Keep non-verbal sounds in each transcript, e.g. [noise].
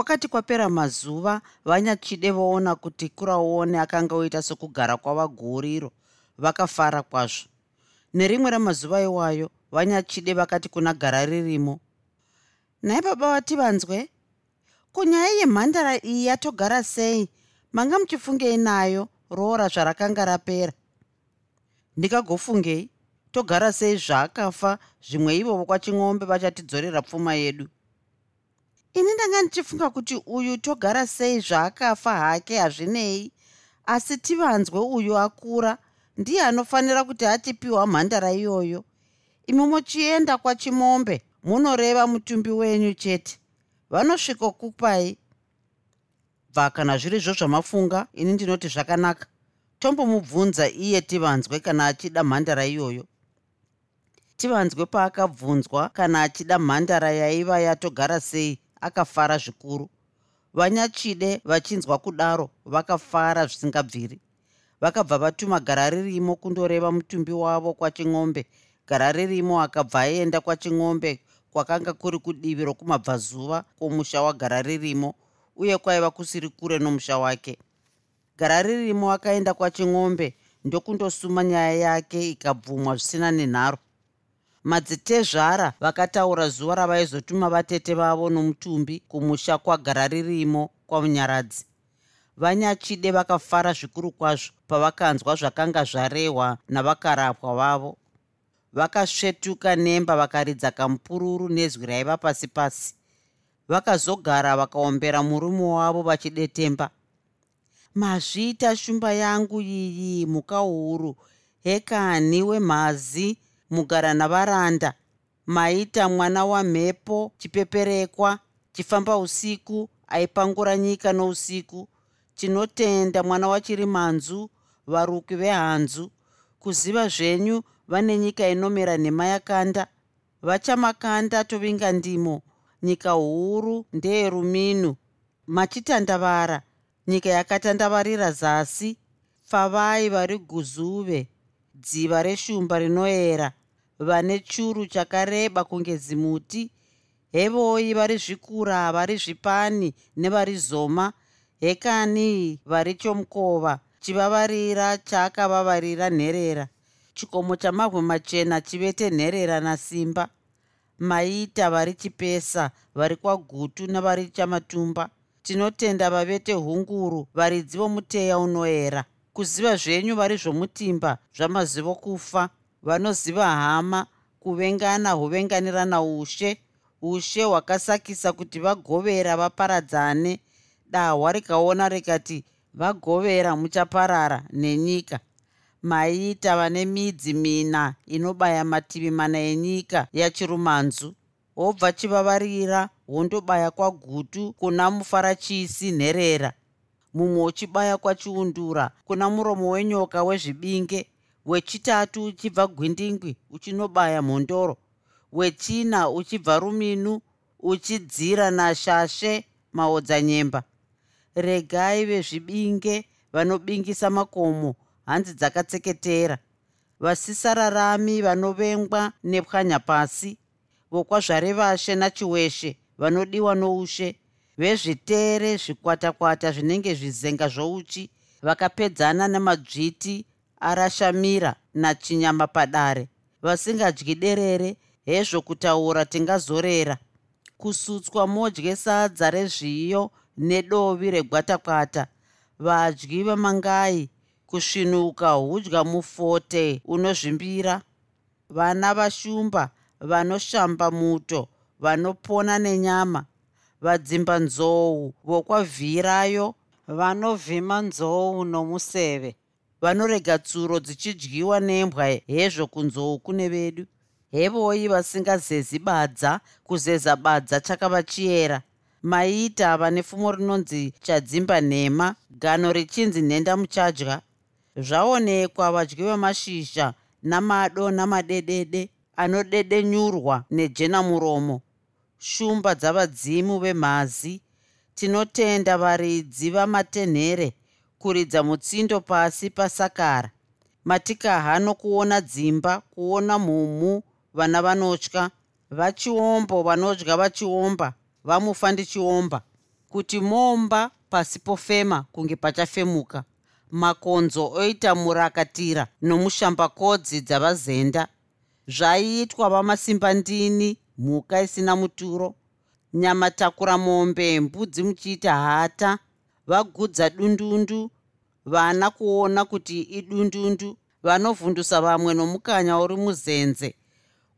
kwakati kwapera mazuva vanyachide voona kuti kuraone akanga oita sokugara kwavaguriro vakafara kwazvo. Nerimwe ramazuva iwayo vanyachide vakati kuna gara ririmo nhai baba vati vanzwe kunyaya yemhandara iyi yatogara sei? Manga muchifungei nayo roora zvarakanga rapera. Ndikagofungei togara sei zvaakafa zvimwe ivovo kwaching'ombe vachatidzorera pfuma yedu ini ndanga ndichifunga kuti uyu togara sei zvaakafa hake hazvinei asi tivanzwe uyu akura ndiye anofanira kuti atipiwa mhandara iyoyo. Imi muchienda kwachimombe munoreva mutumbi wenyu chete. Vanosvikokupai. Bva kana zvirizvo zvamafunga ini ndinoti zvakanaka. Tombomubvunza iye tivanzwe kana achida mhandara iyoyo. Tivanzwe paakabvunzwa kana achida mhandara yaiva yatogara sei akafara zvikuru. Vanyachide vachinzwa kudaro vakafara zvisingabviri. Vakabva vatuma gara ririmo kundoreva mutumbi wavo kwaching'ombe gara ririmo akabva aenda kwaching'ombe kwakanga kuri kudivi rokumabvazuva kwomusha wagara ririmo uye kwaiva kusiri kure nomusha wake. Gara ririmo akaenda kwaching'ombe ndokundosuma nyaya yake ikabvumwa zvisina nenharo madzitezvara vakataura zuva ravaizotuma vatete vavo nomutumbi kumusha kwagara ririmo kwamunyaradzi. Vanyachide vakafara zvikuru kwazvo pavakanzwa zvakanga zvarehwa navakarapwa vavo. Vakasvetuka nemba vakaridza kamupururu nezwi raiva pasi pasi. Vakazogara vakaombera murume wavo vachidetemba. Mazviita shumba yangu iyi muka huru. Hekani wemhazi mugara navaranda. Maita mwana wamhepo chipeperekwa chifamba usiku aipangura nyika nousiku. Tinotenda mwana wachiri manzu varuki vehanzu. Kuziva zvenyu vane nyika inomera nhema yakanda. Vachamakanda tovinga ndimo. Nyika huru ndeyeruminu machitandavara nyika yakatandavarira zasi. Favai vari guzuve dziva reshumba rinoera vane churu chakareba kunge zimuti. Hevoi vari zvikura vari zvipani nevari zoma. Hekani vari chomukova chivavarira chaakavavarira nherera. Chikomo chamabwe machena chivete nherera nasimba. Maita vari chipesa vari kwagutu navari chamatumba. Tinotenda vavete hunguru varidzi vomuteya unoera. Kuziva zvenyu vari zvomutimba zvamazivo kufa vanoziva hama kuvengana huvenganirana ushe ushe hwakasakisa kuti vagovera vaparadzane. Dahwa rikaona rikati vagovera muchaparara nenyika. Maita vane midzi mina inobaya mativi mana enyika yachirumanzu. Wobva chivavarira wondobaya kwagutu kuna mufarachisi nherera. Mumwe uchibaya kwachiundura kuna muromo wenyoka wezvibinge wechitatu uchibva gwindingwi uchinobaya mhondoro wechina uchibva ruminu uchidzira nashashe maodzanyemba. Regai vezvibinge vanobingisa makomo hanzi dzakatseketera. Vasisararami vanovengwa nepwanyapasi vokwazvarevashe nachiweshe vanodiwa noushe vezvitere zvikwatakwata zvinenge zvizenga zvouchi vakapedzana nemadzviti arashamira nachinyama padare. Vasingadyi derere hezvo kutaura tingazorera. Kusutswa modye sadza rezviyo nedovi regwatakwata. Vadyi vamangai kusvinuka hudya mufote unozvimbira. Vana vashumba vanoshamba muto vanopona nenyama. Vadzimba nzou vokwavhirayo vanovhima nzou nomuseve vanorega tsuro dzichidyiwa nembwa hezvo kunzou kune vedu. Hevoi vasingazezi badza kuzeza badza chakava chiyera maita vane fumo rinonzi chadzimba nhema gano richinzi nhenda muchadya. Zvaonekwa vadyi vemashizha namado namadedede anodedenyurwa nejena muromo. Shumba dzavadzimu vemhazi. Tinotenda varidzi vamatenhere kuridza mutsindo pasi pasakara. Matikaha nokuona dzimba kuona mhumhu vana vanotya vachiombo vanodya vachiomba vamufa ndichiomba. Kuti momba pasi pofema kunge pachafemuka. Makonzo oita murakatira nomushambakodzi dzavazenda. Zvaiitwa vamasimbandini mhuka isina muturo. Nyamatakura mombe mbudzi muchiita hata vagudza dundundu vana kuona kuti idundundu vanovhundusa vamwe nomukanya uri muzenze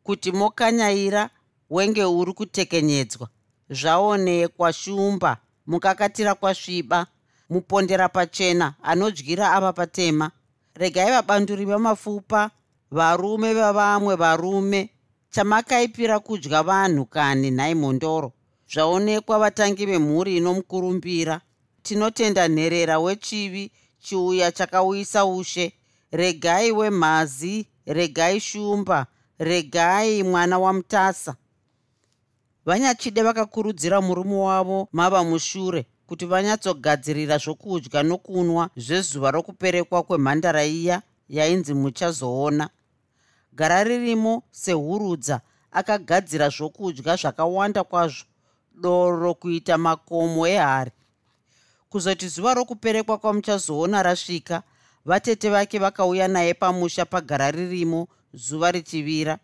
kuti mokanyaira wenge uri kutekenyedzwa. Zvaonekwa shumba mukakatira kwasviba mupondera pachena anodyira ava patema. Regai vabanduri vamapfupa varume vavamwe varume chamakaipira kudya vanhu kani nhai mondoro zvaonekwa vatangi vemhuri inomukurumbira tinotenda nherera wechivi chiuya chakauyisa ushe. Regai wemhazi regai shumba regai mwana wamutasa. Vanyachide vakakurudzira murume wavo mava mushure kuti vanyatsogadzirira zvokudya nokunwa zvezuva rokuperekwa kwemhandara iya yainzi muchazoona. Gara ririmo sehurudza akagadzira zvokudya zvakawanda kwazvo doro kuita makomo ehari kuzoti zuva rokuperekwa kwamuchazoona rasvika. Vatete vake vakauya naye pamusha pagara ririmo zuva richivira.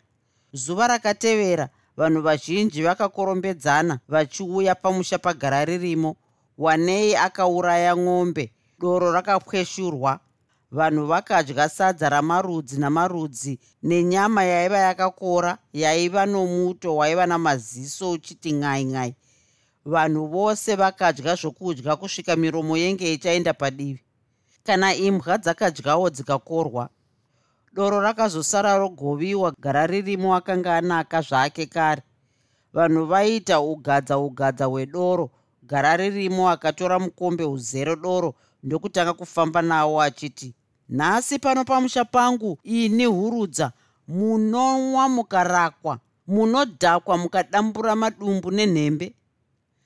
Zuva rakatevera vanhu vazhinji vakakorombedzana vachiuya pamusha pagara ririmo. Wanei akauraya ng'ombe doro rakapweshurwa vanhu vakadya sadza ramarudzi namarudzi nenyama yaiva yakakora yaiva nomuto waiva namaziso uchiti ng'ai ng'ai vanhu vose vakadya zvokudya kusvika miromo yenge ichaenda padivi. Kana imbwa dzakadyawo dzikakorwa doro rakazosara rogoviwa gara ririmo akanga anaka zvake kare. Vanhu vaita ugadza ugadza hwedoro gara ririmo akatora mukombe uzere doro ndokutanga kufamba nawo achiti nhasi pano pamusha pangu ini hurudza munonwa mukarakwa munodhakwa mukadambura madumbu nenhembe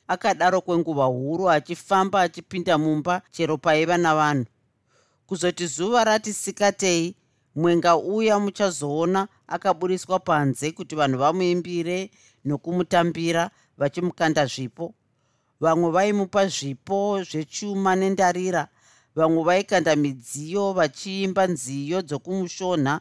akadaro kwenguva huru achifamba achipinda mumba chero paiva navanhu. Kuzoti zuva rati sikatei mwenga uya muchazoona akaburiswa panze kuti vanhu vamuimbire nokumutambira vachimukanda zvipo. Vamwe vaimupa zvipo zvechuma nendarira vamwe vaikanda midziyo vachiimba nziyo dzokumushonha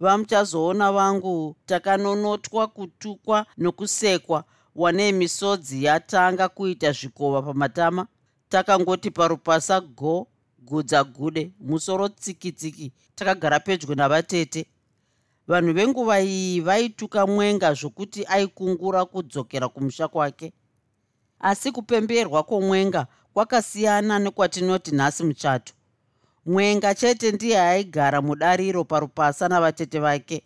vamuchazoona vangu takanonotwa kutukwa nokusekwa wanei misodzi yatanga kuita zvikova pamatama takangoti parupasa go gudza gude musoro tsikitsiki takagara pedyo navatete. Vanhu venguva iyi vaituka mwenga zvokuti aikungura kudzokera kumusha kwake. Asi kupemberwa kwomwenga kwakasiyana nekwatinoti nhasi muchato. Mwenga chete ndiye aigara mudariro parupasa navatete vake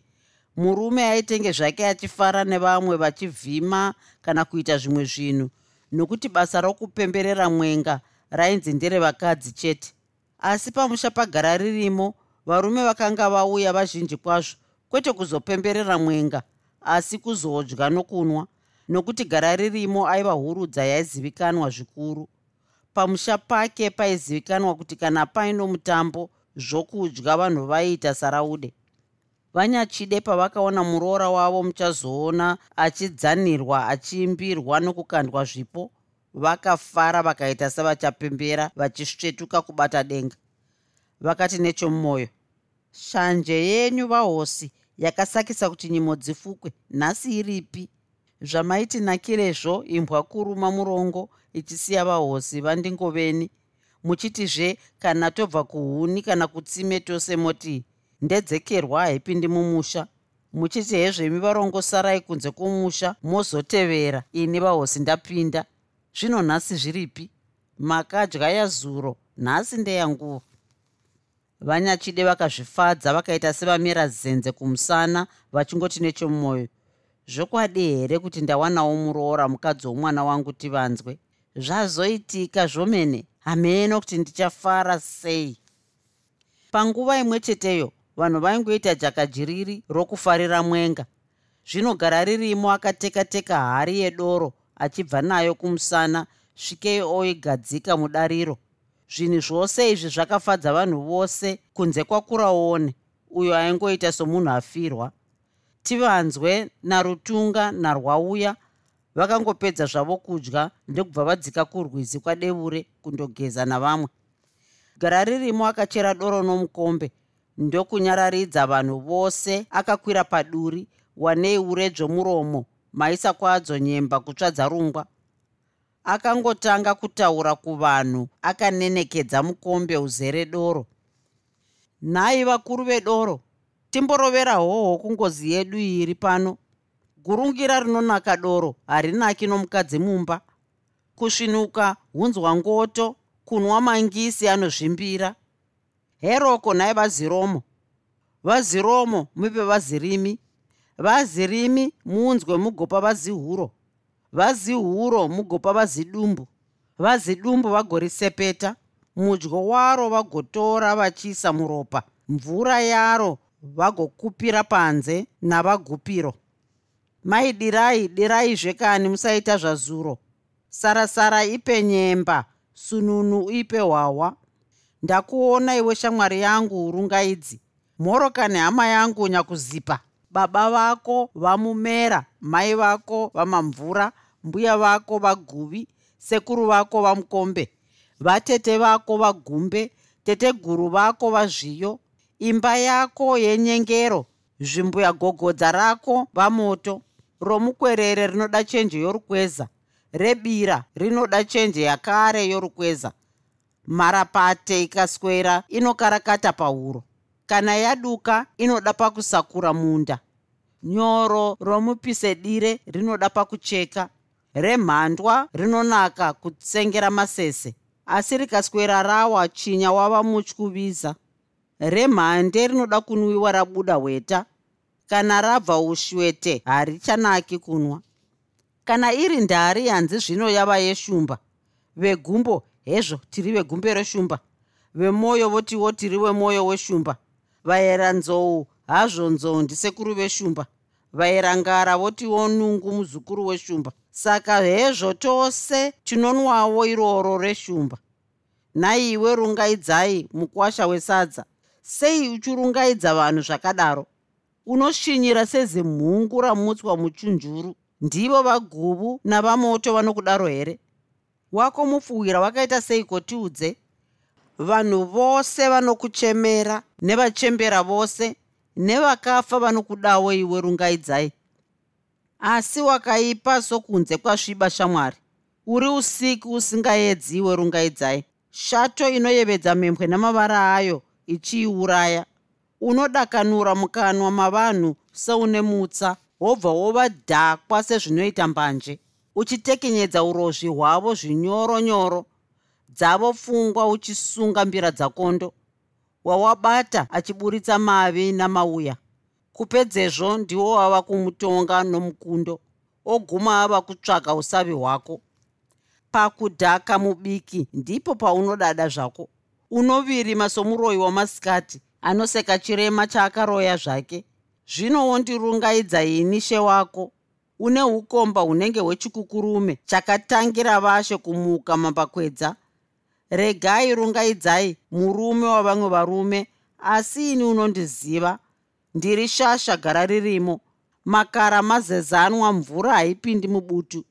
murume aitenge zvake achifara nevamwe vachivhima kana kuita zvimwe zvinhu. Nokuti basa rokupemberera mwenga rainzi nderevakadzi chete. Asi pamusha pagara ririmo varume vakanga vauya vazhinji kwazvo kwete kuzopemberera mwenga asi kuzodya nokunwa. Nokuti gara ririmo aiva hurudza yaizivikanwa zvikuru. Pamusha pake paizivikanwa kuti kana paino mutambo zvokudya vanhu vaiita saraude vanyachide pavakaona muroora wavo muchazoona achidzanirwa achiimbirwa nokukandwa zvipo. Vakafara vakaita sevachapembera vachisvetuka kubata denga. Vakati nechomumwoyo shanje yenyu vahosi yakasakisa kuti nyimo dzifukwe nhasi iripi? Zvamaitinakirezvo imbwa kuruma murongo ichisiya vahosi vandingoveni. Muchitizve kana tobva kuhuni kana kutsime tose moti ndedzekerwa haipindi mumusha. Muchiti hezvemi varongosarai kunze kwomusha mozotevera. Ini vahosi ndapinda. Zvino nhasi zviripi? Makadya yazuro nhasi ndeyanguva vanyachide vakazvifadza vakaita sevamira zenze kumusana vachingoti nechomwoyo zvokwadi here kuti ndawanawo muroora mukadzi womwana wangu tivanzwe? Zvazoitika zvomene. Hameno kuti ndichafara sei? Panguva imwe cheteyo vanhu vaingoita jakajiriri rokufarira mwenga. Zvino gara ririmo akateka teka hari yedoro achibva nayo kumusana svikei oigadzika mudariro. Zvinhu zvose izvi zvakafadza vanhu vose kunze kwakuraone uyo aingoita somunhu afirwa. Tivanzwe narutunga narwauya vakangopedza zvavo kudya ndokubva vadzika kurwizi kwadevure kundogeza navamwe. Gara ririmo akachera doro nomukombe ndokunyararidza vanhu vose akakwira paduri wanei uredzvomuromo maisa kwadzo nyemba kutsvadza rungwa. Akangotanga kutaura kuvanhu akanenekedza mukombe uzere doro. Nhai vakuru vedoro timborovera hoho kungozi yedu iri pano. Gurungira rinonaka doro harinaki nomukadzi mumba. Kusvinuka hunzwa ngoto kunwa mangisi anozvimbira heroko nhai vaziromo. Vaziromo mupe vazirimi. Vazirimi muunzwe mugopa vazihuro. Vazihuro mugopa vazidumbu. Vazidumbu vagorisepeta mudyo waro vagotora vachiisa muropa. Mvura yaro vagokupira panze navagupiro. Maidirai dirai zvekani musaita zvazuro. Sarasara ipe nyemba. Sununu ipe hwawa ndakuona iwe shamwari yangu urungaidzi mhoroka nehama yangu nyakuzipa. Baba vako vamumera mai vako vamamvura mbuya vako vaguvi sekuru vako vamukombe vatete vako vagumbe teteguru vako vazviyo imba yako yenyengero zvimbuya gogodza rako vamoto romukwerere rinoda chenje yorukweza rebira rinoda chenje yakare yorukweza mharapate ikaswera inokarakata pahuro. Kana yaduka inoda pakusakura munda. Nyoro romupisedire rinoda pakucheka. Remhandwa rinonaka kutsengera masese. Asi rikaswera rawa chinya wava mutyoviza remhande rinoda kunwiwa rabuda hweta kana rabva ushwete harichanaki kunwa. Kana iri ndari hanzi zvino yava yeshumba. Vegumbo hezvo tiri vegumbe reshumba. Vemwoyo votiwo tiri wemwoyo weshumba. Vayera nzou hazvo nzou ndisekuru veshumba. Vayera ngara votiwo nungu muzukuru weshumba. Saka hezvo tose tinonwawo iroro reshumba. Nhaiwe rungaidzai mukwasha wesadza. Sei uchirungaidza vanhu zvakadaro? Unoshinyira sezimhungu ramutswa muchunjuru. Ndivo vaguvu navamoto vanokudaro here wako mufuwira wakaita seiko tiudze? Vanhu vose vanokuchemera nevachembera vose nevakafa vanokudawo iwe rungaidzai asi wakaipa sokunze kwasviba shamwari. Uri usiku usingaedzi iwe rungaidzai shato inoyevedza mhembwe namavara ayo ichiiuraya. Unodakanura mukanwa mavanhu seune mutsa wobva wovadhakwa sezvinoita mbanje uchitekenyedza urozvi hwavo zvinyoro nyoro dzavo pfungwa uchisunga mbira dzakondo wawabata achiburitsa mavi namauya. Kupedzezvo ndiwo wava kumutonga nomukundo oguma ava kutsvaga usavi hwako. Pakudhaka mubiki ndipo paunodada zvako. Unovirima somuroyi wamasikati anoseka chirema chaakaroya zvake. Zvino wondirungaidza ini she wako une ukomba hunenge hwechikukurume chakatangira vashe kumuka mambakwedza regai rungaidzai murume wavamwe varume asi ini unondiziva ndiri shasha gara ririmo. Makara mazezanwa mvura haipindi mubutu.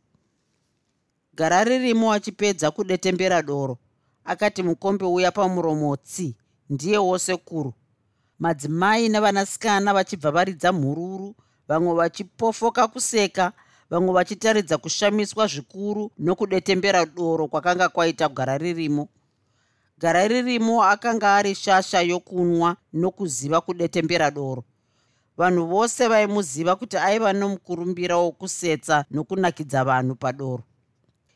Gara ririmo achipedza kudetembera doro. Akati mukombe uya pamuromo tsi ndiye wosekuru madzimai nevanasikana vachibva varidza mhururu vamwe vachipofoka kuseka vamwe vachitaridza kushamiswa zvikuru nokudetembera doro kwakanga kwaita gara ririmo. Gara ririmo akanga ari shasha yokunwa nokuziva kudetembera doro. Vanhu vose vaimuziva kuti aiva nomukurumbira wokusetsa nokunakidza vanhu padoro.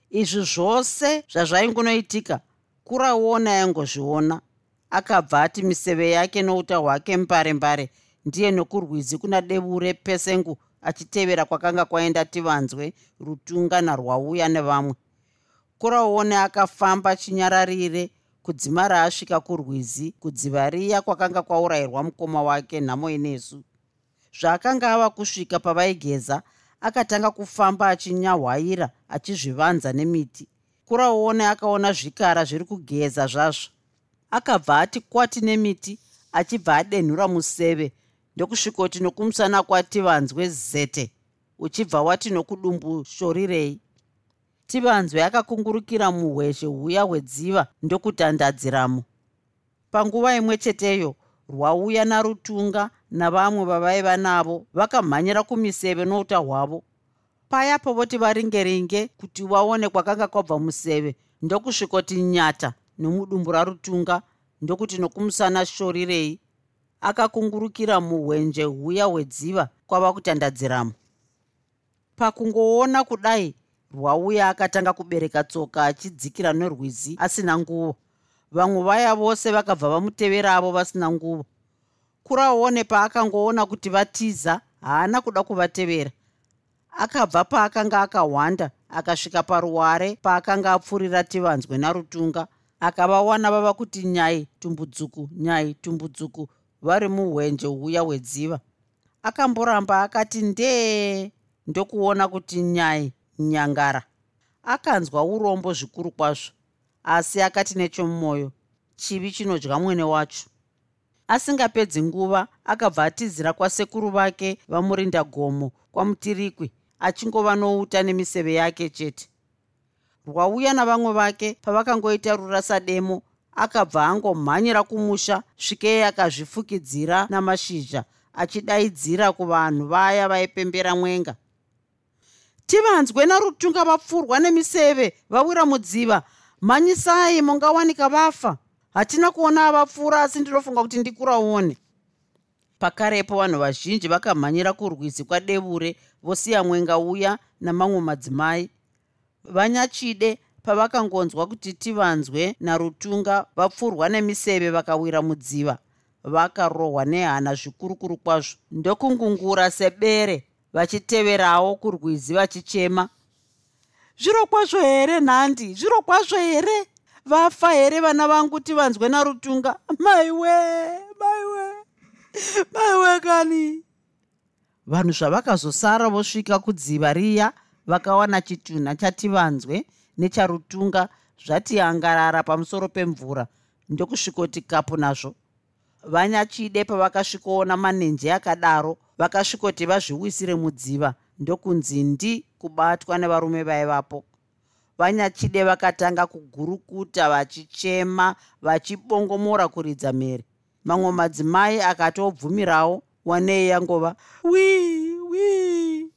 Izvi zvose zvazvaingunoitika kuraona yangozviona akabva ati miseve yake nouta hwake mbare mbare ndiye nokurwizi kuna devure pesengu achitevera kwakanga kwaenda tivanzwe rutunga narwauya nevamwe. Kuraone akafamba chinyararire kudzimara asvika kurwizi kudziva riya kwakanga kwaurayirwa mukoma wake nhamo inesu. Zvaakanga ava kusvika pavaigeza akatanga kufamba achinyahwaira achizvivanza nemiti. Kuraone akaona zvikara zviri kugeza zvazvo. Akabva ati kwati nemiti achibva adenhura museve ndokusvikoti nokumusana kwati vanzwe zete uchibva wati nokudumbu shorirei tivanzwe akakungurukira muhwezhe huya hwedziva ndokutandadziramo. Panguva imwe cheteyo rwauya narutunga navamwe vavaiva navo vakamhanyira kumiseve nouta hwavo. Payapo voti varingeringe kuti vaone kwakanga kwabva museve ndokusvikoti nyata nomudumbu rarutunga ndokuti nokumusana shorirei akakungurukira muhwenje huya hwedziva kwava kutandadziramo. Pakungoona kudai rwauya akatanga kubereka tsoka achidzikira nerwizi asina nguvo vamwe vaya vose vakabva vamuteveravo vasina nguvo. Kuraone paakangoona kuti vatiza haana kuda kuvatevera. Akabva paakanga akahwanda akasvika paruware paakanga apfurira tivanzwe narutunga akavawana vava kuti nyai tumbudzuku nyai tumbudzuku vari muhwenje huya hwedziva. Akamboramba akati ndee ndokuona kuti nyai nyangara. Akanzwa urombo zvikuru kwazvo asi akati nechomumwoyo chivi chinodya mwene wacho. Asingapedzi nguva akabva atizira kwasekuru vake vamurinda gomo kwamutirikwi achingova nouta nemiseve yake chete. Rwauya navamwe vake pavakangoita rurasademo akabva angomhanyira kumusha svikei akazvifukidzira namashizha achidaidzira kuvanhu vaya vaipembera mwenga. Tivanzwe narutunga vapfurwa nemiseve vawira mudziva. Mhanyisai mungawanika vafa. Hatina kuona avapfuura asi ndinofunga kuti ndikuraone pakarepo vanhu vazhinji vakamhanyira kurwizi kwadevure vosiya mwenga uya namamwe madzimai. Vanyachide pavakangonzwa kuti tivanzwe narutunga vapfurwa nemiseve vakawira mudziva vakarohwa nehana zvikurukuru kwazvo. Ndokungungura sebere vachiteverawo kurwizi vachichema. Zviro kwazvo here nhandi? Zviro kwazvo here? Vafa here vana vangu tivanzwe narutunga? Maiwe maiwe maiwe kani? Vanhu zvavakazosara vosvika kudziva riya vakawana chitunha chativanzwe necharutunga zvati angarara pamusoro pemvura ndokusvikoti kapu nazvo. Vanyachide pavakasvikoona manenje akadaro vakasvikoti vazviwisire mudziva ndokunzi ndi kubatwa nevarume vaivapo. Vanyachide vakatanga kugurukuta vachichema vachibongomora kuridza mhere. Mamwe madzimai akatobvumirawo wanei yangova wii wii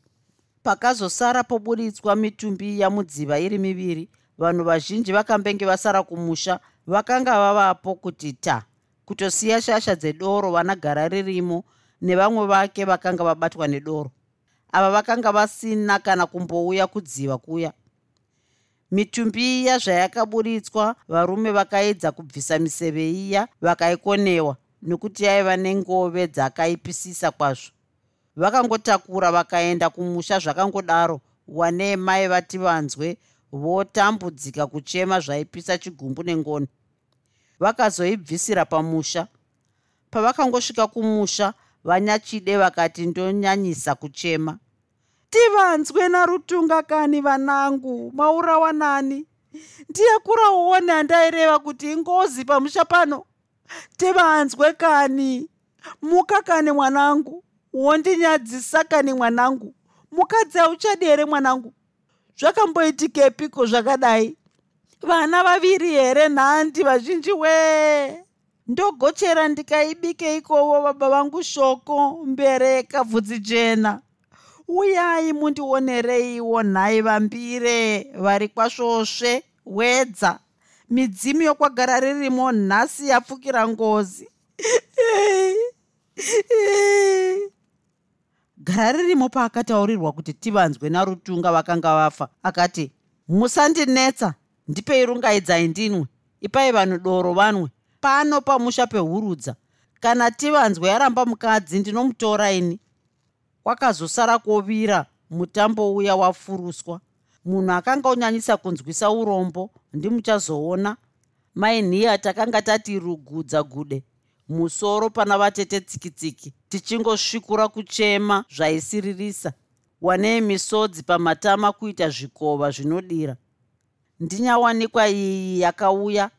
pakazosara poburitswa mitumbi yamudziva iri miviri vanhu vazhinji vakambenge vasara kumusha vakanga vavapo kuti ta kutosiya shasha dzedoro vanagara ririmo nevamwe vake vakanga vabatwa nedoro. Ava vakanga vasina kana kumbouya kudziva kuya. Mitumbi iya zvayakaburitswa varume vakaedza kubvisa miseve iya vakaikonewa nokuti yaiva nengove dzakaipisisa kwazvo vakangotakura vakaenda kumusha zvakangodaro. Wanei mai vati vanzwe votambudzika kuchema zvaipisa chigumbu nengoni. Vakazoibvisira pamusha. Pavakangosvika kumusha vanyachide vakati ndonyanyisa kuchema. Tivanzwe narutunga kani vanangu maurawa nani ndiye kuraone handaireva kuti ingozi pamusha pano? Tivanzwe kani? Muka kani mwanangu wondinyadzisa kani mwanangu. Mukadzi auchadi here mwanangu? Zvakamboitikepiko zvakadai? Vana vaviri here nhandi vazhinji wee ndogochera ndikaibike ikovo baba vangu shoko mbereka bvudzi jena. Uyai mundionereiwo nhai vambire vari kwasvosve wedza. Midzimu yokwagara ririmo nhasi yapfukira ngozi [laughs] gara ririmo paakataurirwa kuti tivanzwe narutunga vakanga vafa. Akati musandinetsa ndipei rungaidzai ndinwe. Ipai vanhu doro vanwe. Pano pamusha pehurudza kana tivanzwe yaramba mukadzi ndinomutora ini. Kwakazosara kovira mutambo uya wafuruswa. Munhu akanga unyanyisa kunzwisa urombo ndimuchazoona. Mainhiya takanga tati rugudza gude musoro pana vatete tsikitsiki tichingosvikura kuchema zvaisiririsa. Wanei misodzi pamatama kuita zvikova zvinodira. Ndinyawanikwa iyi yakauya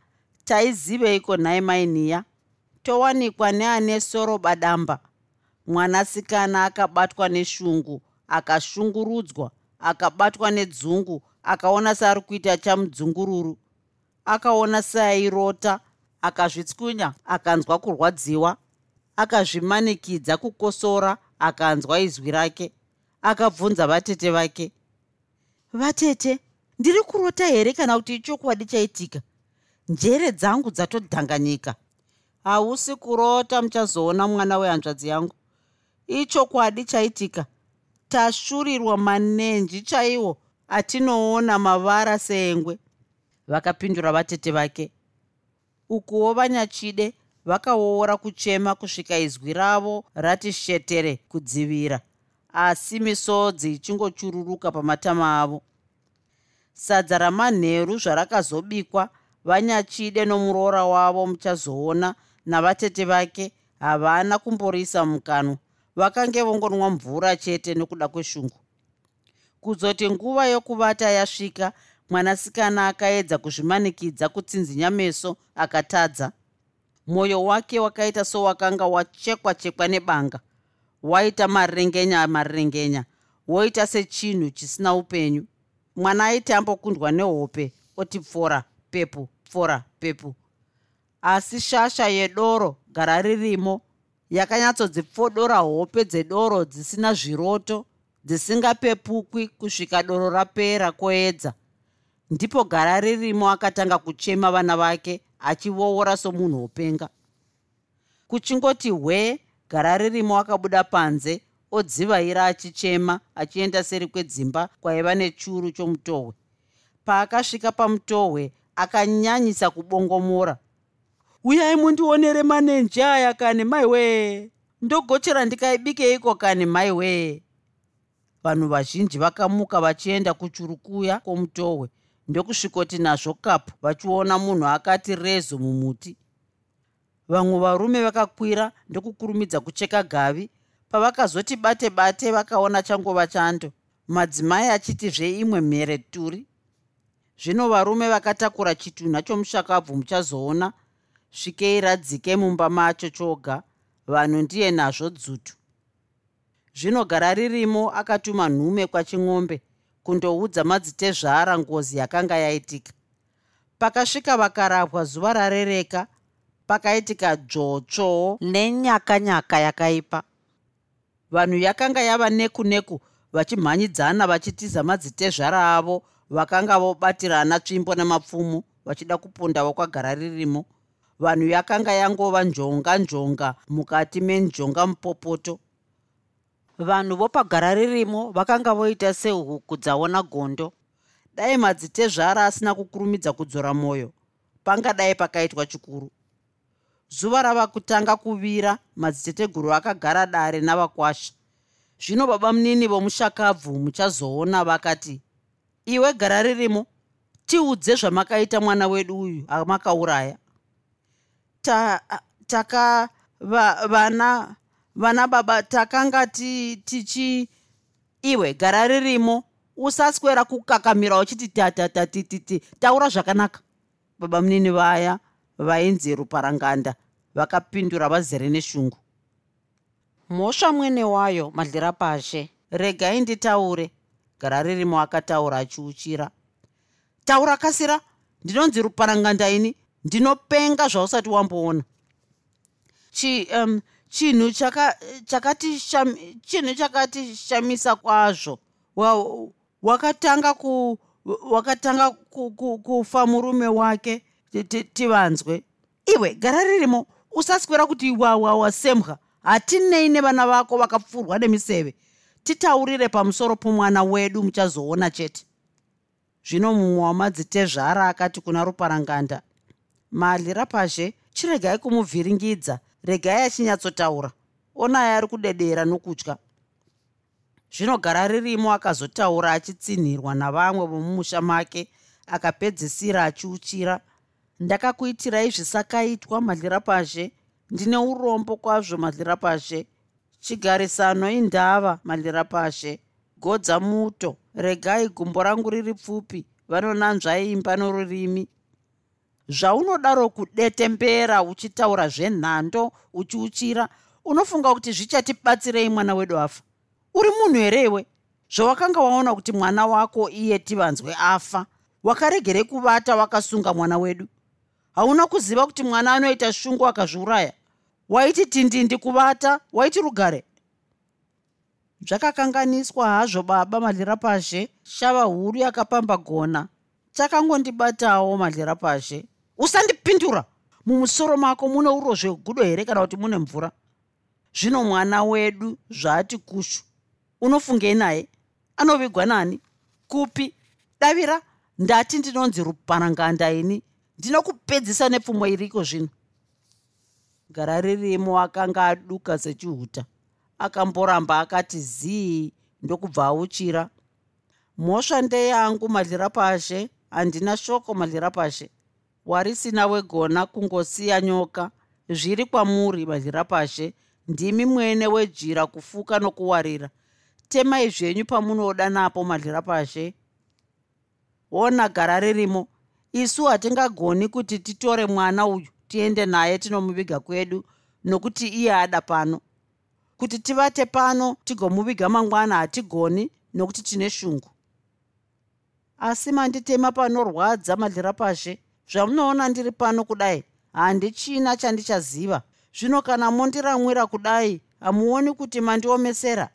taiziveiko nhai mainiya towanikwa neane soro badamba mwanasikana akabatwa neshungu akashungurudzwa akabatwa nedzungu akaona seari kuita chamudzungururu. Akaona seairota akazvitskunya akanzwa kurwadziwa akazvimanikidza kukosora akanzwa izwi rake akabvunza vatete vake vatete ndiri kurota here kana kuti ichokwadi chaitika? Njere dzangu dzatodhanganyika. Hausi kurota muchazoona mwana wehanzvadzi yangu. Ichokwadi chaitika. Tashurirwa manenji chaiwo atinoona mavara seengwe. Vakapindura vatete vake ukuwo vanyachide vakaoora kuchema kusvika izwi ravo rati shetere kudzivira. Asi misodzi ichingochururuka pamatama avo. Sadza ramanheru zvarakazobikwa vanyachide nomuroora wavo muchazoona navatete vake havana kumborisa mukanwa. Vakange vongonwa mvura chete nokuda kweshungu. Kuzoti nguva yokuvata yasvika mwanasikana akaedza kuzvimanikidza kutsinzinya meso akatadza. Mwoyo wake wakaita sowakanga wachekwa chekwa nebanga. Waita marengenya marengenya. Woita sechinhu chisina upenyu. Mwana aiti ambokundwa nehope oti pfora pepu pfora pepu. Asi shasha yedoro gara ririmo yakanyatsodzipfodora hope dzedoro dzisina zviroto dzisingapepukwi kusvika doro rapera koedza ndipo gara ririmo akatanga kuchema vana vake achivoora somunhu wopenga kuchingoti hwe gara ririmo akabuda panze odzivaira achichema achienda seri kwedzimba kwaiva nechuru chomutohwe paakasvika pamutohwe akanyanyisa kubongomora. Uyai mundionere manenje aya kani maiwee ndogochera ndikaibikeiko kani maiwee vanhu vazhinji vakamuka vachienda kuchurukuya kwomutohwe ndokusvikoti nazvo kapu vachiona munhu akati rezo mumuti. Vamwe varume vakakwira ndokukurumidza kucheka gavi pavakazoti bate bate vakaona changova chando. Madzimai achiti zveimwe mhere turi. Zvino varume vakatakura chitunha chomushakabvu muchazoona. Svikei radzike mumba macho choga vanhu ndiye nazvo dzutu. Zvinogara ririmo akatuma nhume kwaching'ombe kundoudza madzitezvara ngozi yakanga yaitika. Pakasvika vakarapwa zuva rarereka pakaitika dzvotsvoo nenyakanyaka yakaipa. Vanhu yakanga yava neku neku vachimhanyidzana vachitiza madzitezvara avo vakanga vobatirana tsvimbo nemapfumo vachida kupondavo kwagara ririmo. Vanhu yakanga yangova njonga njonga mukati menjonga mupopoto vanhu vopagara ririmo vakanga voita sehuku dzaona gondo. Dai madzitezvara asina kukurumidza kudzora mwoyo pangadai pakaitwa chikuru. Zuva rava kutanga kuvira madziteteguru akagara dare navakwasha. Zvino baba munini vomushakabvu muchazoona vakati iwe gara ririmo tiudze zvamakaita mwana wedu uyu amakauraya. Ta taka va, vana vana baba takanga tichi iwe gara ririmo. Usaswera kukakamira uchiti tatatatititi taura zvakanaka. Baba munini vaya vainzi ruparanganda vakapindura vazere neshungu. Mhosva mwene wayo madhirapazhe regai nditaure. Gara ririmo akataura achiuchira. Taura kasira ndinonzi ruparanganda ini ndinopenga zvausati wamboona. Chi um, chinhu chakati chinhu chakati shamisa kwazvo. Wakatanga ku wakatanga kufa murume wake tivanzwe. Iwe gara ririmo usaswera kuti wawa wasemwa hatinei nevana vako vakapfurwa nemiseve. Titaurire pamusoro pomwana wedu muchazoona chete. Zvino mumwe wamadzitezvara akati kuna ruparanganda mali rapazhe chiregai kumuvhiringidza regai achinyatsotaura. Onai ari kudedera nokutya. Zvinogara ririmo akazotaura achitsinhirwa navamwe vomumusha make akapedzisira achiuchira. Ndakakuitirai zvisakaitwa madhirapazhe. Ndine urombo kwazvo madhirapazhe. Chigarisano indava madhirapazhe. Godza muto. Regai gumbo rangu riri pfupi. Vanonanzva imba norurimi zvaunodaro kudetembera uchitaura zvenhando uchiuchira unofunga kuti zvichatibatsirei mwana wedu afa? Uri munhu here iwe? Zvawakanga waona kuti mwana wako iye tivanzwe afa wakaregerei kuvata wakasunga mwana wedu. Hauna kuziva kuti mwana anoita shungu akazviuraya? Waiti tindindi kuvata waiti rugare? Zvakakanganiswa hazvo baba madlira pashe shava huru yakapamba gona. Chakangondibatawo madlira pashe usandipindura. Mumusoro mako mune urozve gudo here kana kuti mune mvura? Zvino mwana wedu zvaati kushu unofungei naye? Anovigwa nani? Kupi? Davira ndati ndinonzi rupananganda ini ndinokupedzisa nepfumo iriko zvino. Gara ririmo akanga aduka sechihuta akamboramba akati zii ndokubva auchira. Mhosva ndeyangu madlira pashe handina shoko madlira pashe warisina wegona kungosiya nyoka zviri kwamuri madlira pashe. Ndimi mwene wejira kufuka nokuwarira. Temai zvenyu pamunoda napo madlira pashe. Ona gara ririmo. Isu hatingagoni kuti titore mwana uyu tiende naye tinomuviga kwedu nokuti iye ada pano. Kuti tivate pano tigomuviga mangwana hatigoni nokuti tine shungu. Asi manditema panorwadza madlira pashe zvamunoona ndiri pano kudai. Handichina chandichaziva. Zvino kana mondiramwira kudai hamuoni kuti mandiomesera.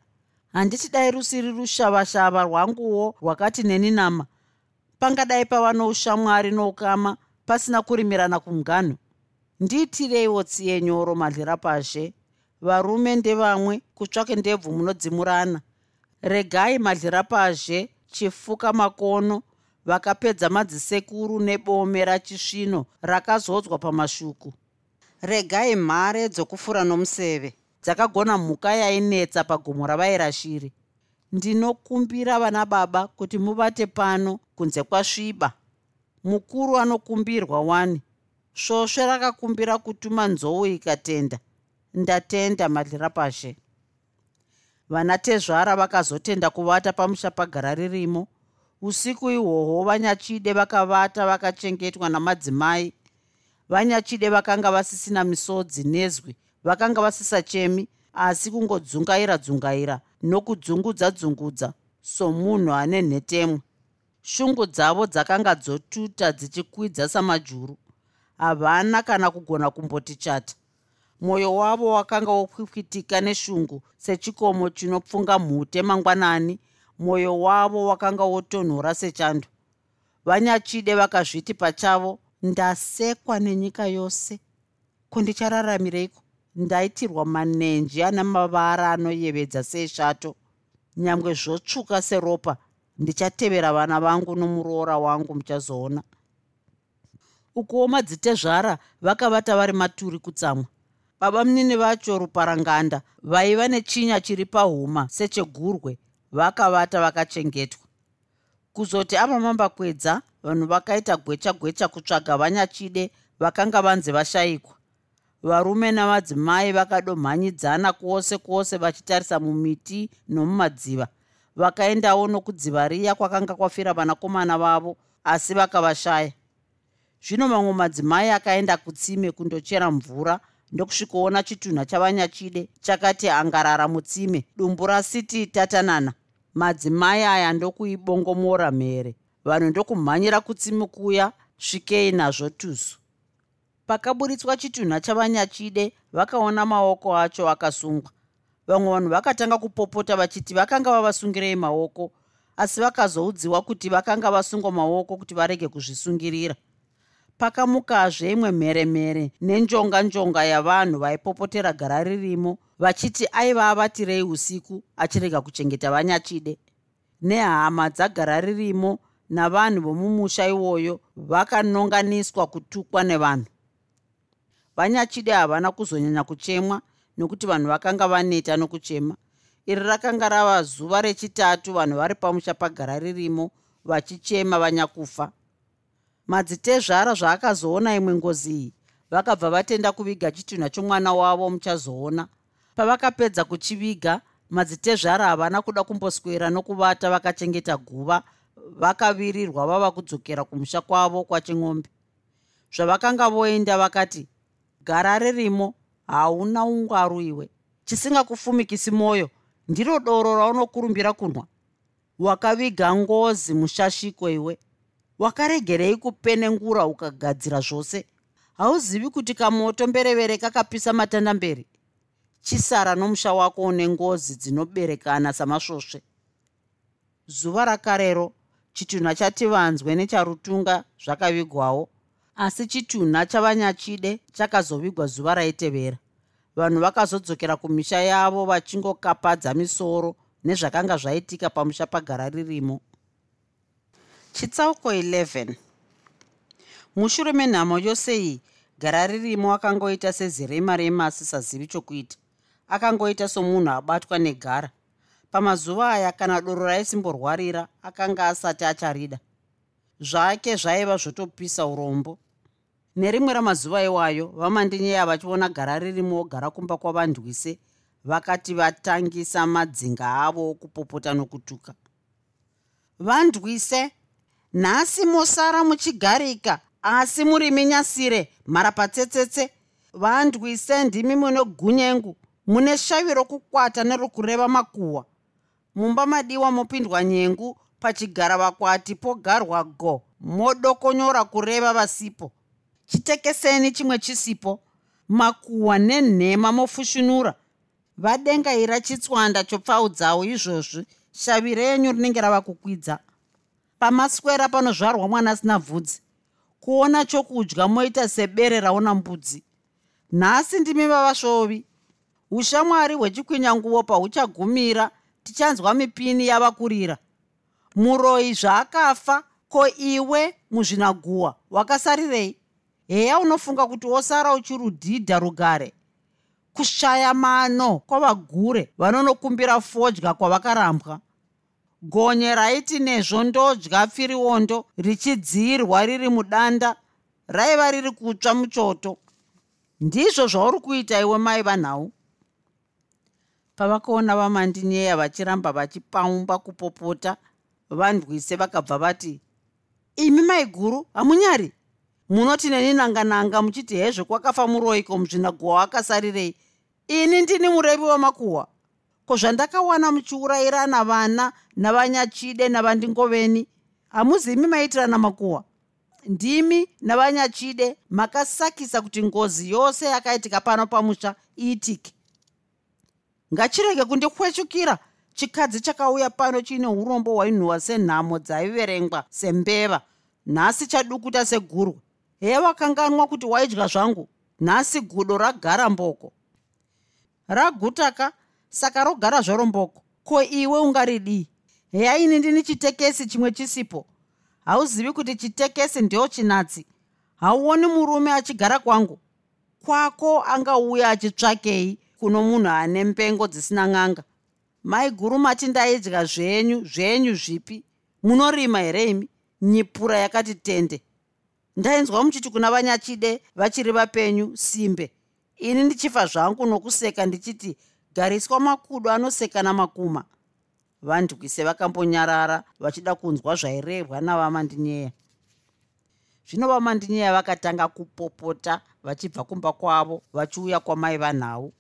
Handiti dai rusiri rushavashava rwanguwo rwakati neni nama. Pangadai pava noushamwari noukama pasina kurimirana kumuganho ndiitireiwo tsiye nyoro madlira pashe. Varume ndevamwe kutsvake ndebvu munodzimurana. Regai madlira pazhe chifuka makono vakapedza madzisekuru nebome rachisvino rakazodzwa pamashuku regai mhare dzokufura nomuseve. Dzakagona mhuka yainetsa pagomo ravairashiri. Ndinokumbira vana baba kuti muvate pano kunze kwasviba. Mukuru anokumbirwa wani. Svosve rakakumbira kutuma nzou ikatenda. Ndatenda madlira pashe. Vana tezvara vakazotenda kuvata pamusha pagara ririmo usiku ihwohwo vanyachide vakavata vakachengetwa namadzimai. Vanyachide vakanga vasisina misodzi nezwi vakanga vasisachemi asi kungodzungaira dzungaira nokudzungudza dzungudza somunhu ane nhetemwe. Shungu dzavo dzakanga dzotuta dzichikwidza samajuru. Havana kana kugona kumboti chata mwoyo wavo wakanga wopwipwitika neshungu sechikomo chinopfunga mhute mangwanani mwoyo wavo wakanga wotonhora sechando vanyachide vakazviti pachavo ndasekwa nenyika yose. Kundichararamiraiko ndaitirwa manenji ana mavara anoyevedza seesvato nyangwe zvotsvuka seropa ndichatevera vana vangu nomuroora wangu muchazoona. Ukuwo madzitezvara vakavata vari maturi kutsamwa. Baba munini vacho ruparanganda vaiva nechinya chiri pahuma sechegurwe vakavata vakachengetwa. Kuzoti amamambakwedza vanhu vakaita gwecha gwecha kutsvaga vanyachide vakanga vanzi vashayikwa. Varume namadzimai vakadomhanyidzana kwose kwose vachitarisa mumiti nomumadziva. Vakaendawo nokudziva riya kwakanga kwafira vanakomana vavo asi vakavashaya. Zvino mamwe madzimai akaenda kutsime kundochera mvura ndokusvikoona chitunha chavanyachide chakati angarara mutsime. Dumbu rasiti tatanana. Madzimai aya ndokuibongomora mhere. Vanhu ndokumhanyira kutsime kuya svikei nazvo tusu pakaburitswa chitunha chavanyachide vakaona maoko acho akasungwa. Vamwe vanhu vakatanga kupopota vachiti vakanga vavasungirei maoko asi vakazoudziwa kuti vakanga vasungwa maoko kuti varege kuzvisungirira pakamukazve imwe mheremhere nenjonga njonga yavanhu vaipopotera gara ririmo vachiti aiva avatirei usiku achirega kuchengeta vanyachide. Nehama dzagara ririmo navanhu vomumusha iwoyo vakanonganiswa kutukwa nevanhu. Vanyachide havana kuzonyanya kuchemwa nokuti vanhu vakanga vaneta nokuchema. Iri rakanga rava zuva rechitatu vanhu vari pamusha pagara ririmo vachichema vanyakufa madzitezvara zvaakazoona imwe ngozi iyi vakabva vatenda kuviga chitunha chomwana wavo muchazoona. Pavakapedza kuchiviga madzitezvara havana kuda kumboswera nokuvata vakachengeta guva. Vakavirirwa vava kudzokera kumusha kwavo kwaching'ombe zvavakanga voenda vakati gara ririmo hauna ungwaru iwe. Chisingakufumikisi mwoyo ndiro doro raunokurumbira kunwa. Wakaviga ngozi mushashiko iwe wakaregerei kupenengura ukagadzira zvose? Hauzivi kuti kamoto mberevere kakapisa matanda mberi? Chisara nomusha wako une ngozi dzinoberekana samasvosve zuva rakarero chitunha chati vanzwe necharutunga zvakavigwawo asi chitunha chavanyachide chakazovigwa zuva raitevera. Vanhu vakazodzokera kumisha yavo vachingokapadza misoro nezvakanga zvaitika pamusha pagara ririmo chitsauko 11 mushure menhamo yose iyi gara ririmo akangoita sezirema rema asisazivi chokuita. Akangoita somunhu abatwa negara. Pamazuva aya kana doro raisimborwarira akanga asati acharida. Zvake zvaiva zvotopisa urombo. Nerimwe ramazuva iwayo vamandinyeya vachiona gara ririmo gara kumba kwavandwise vakati vatangisa madzinga avo okupopota nokutuka. Vandwise nhasi mosara muchigarika asi muri minyasire mharapatsetsetse vandwise ndimi mune gunyengu mune shavi rokukwata nerokureva makuhwa. Mumba madiwa mopindwa nyengu pachigara vakwati pogarwa go modokonyora kureva vasipo. Chitekeseni chimwe chisipo makuhwa nenhema mofushunura vadengaira chitswanda chopfaudzawo izvozvi shavi renyu rinenge rava kukwidza pamaswera panozvarwa mwana asina bvudzi. Kuona chokudya moita sebere raona mbudzi. Nhasi ndimi vavasvovi ushamwari hwechikwinyanguvo pahuchagumira tichanzwa mipini yava kurira muroi zvaakafa ko iwe muzvinaguhwa wakasarirei heya unofunga kuti wosara uchirudhidha rugare. Kushaya mano kwavagure vanonokumbira fodya kwavakarambwa gonye raiti nezvo ndodya pfiriondo richidzirwa riri mudanda raiva riri kutsva muchoto. Ndizvo zvauri kuita iwe mai vanhau. Pavakaona vamandinyeya vachiramba vachipaumba kupopota vandwise vakabva vati imi mai guru hamunyari? Munoti neni nangananga muchiti hezvo kwakafa muroiko muzvinaguhwa wakasarirei ini ndini murevi wamakuhwa ko zvandakawana muchiurayirana vana navanyachide navandingoveni hamuzimi maitirana makuhwa? Ndimi navanyachide makasakisa kuti ngozi yose yakaitika pano pamusha iitike. Ngachirege kundikwechukira chikadzi chakauya pano chiine urombo hwainhuhwa senhamo dzaiverengwa sembeva nhasi chadukuta segurwa heya wakanganwa kuti waidya zvangu? Nhasi gudo ragara mboko. Ragutaka saka rogara zvaro mboko. Ko iwe ungaridii heya ini ndini chitekesi chimwe chisipo. Hauzivi kuti chitekesi ndio chinatsi? Hauoni murume achigara kwangu? Kwako angauya achitsvakei kuno munhu ane mpengo dzisina n'anga. Mai guru mati ndaidya zvenyu zvenyu zvipi? Munorima here imi? Nyipura yakati tende. Ndainzwa muchiti kuna vanyachide vachiri vapenyu simbe ini ndichifa zvangu nokuseka ndichiti gariswa makudo anoseka namakuma vandwise vakambonyarara vachida kunzwa zvairehwa navamandinyeya. Zvino vamandinyeya vakatanga kupopota vachibva kumba kwavo vachiuya kwamai vanhau.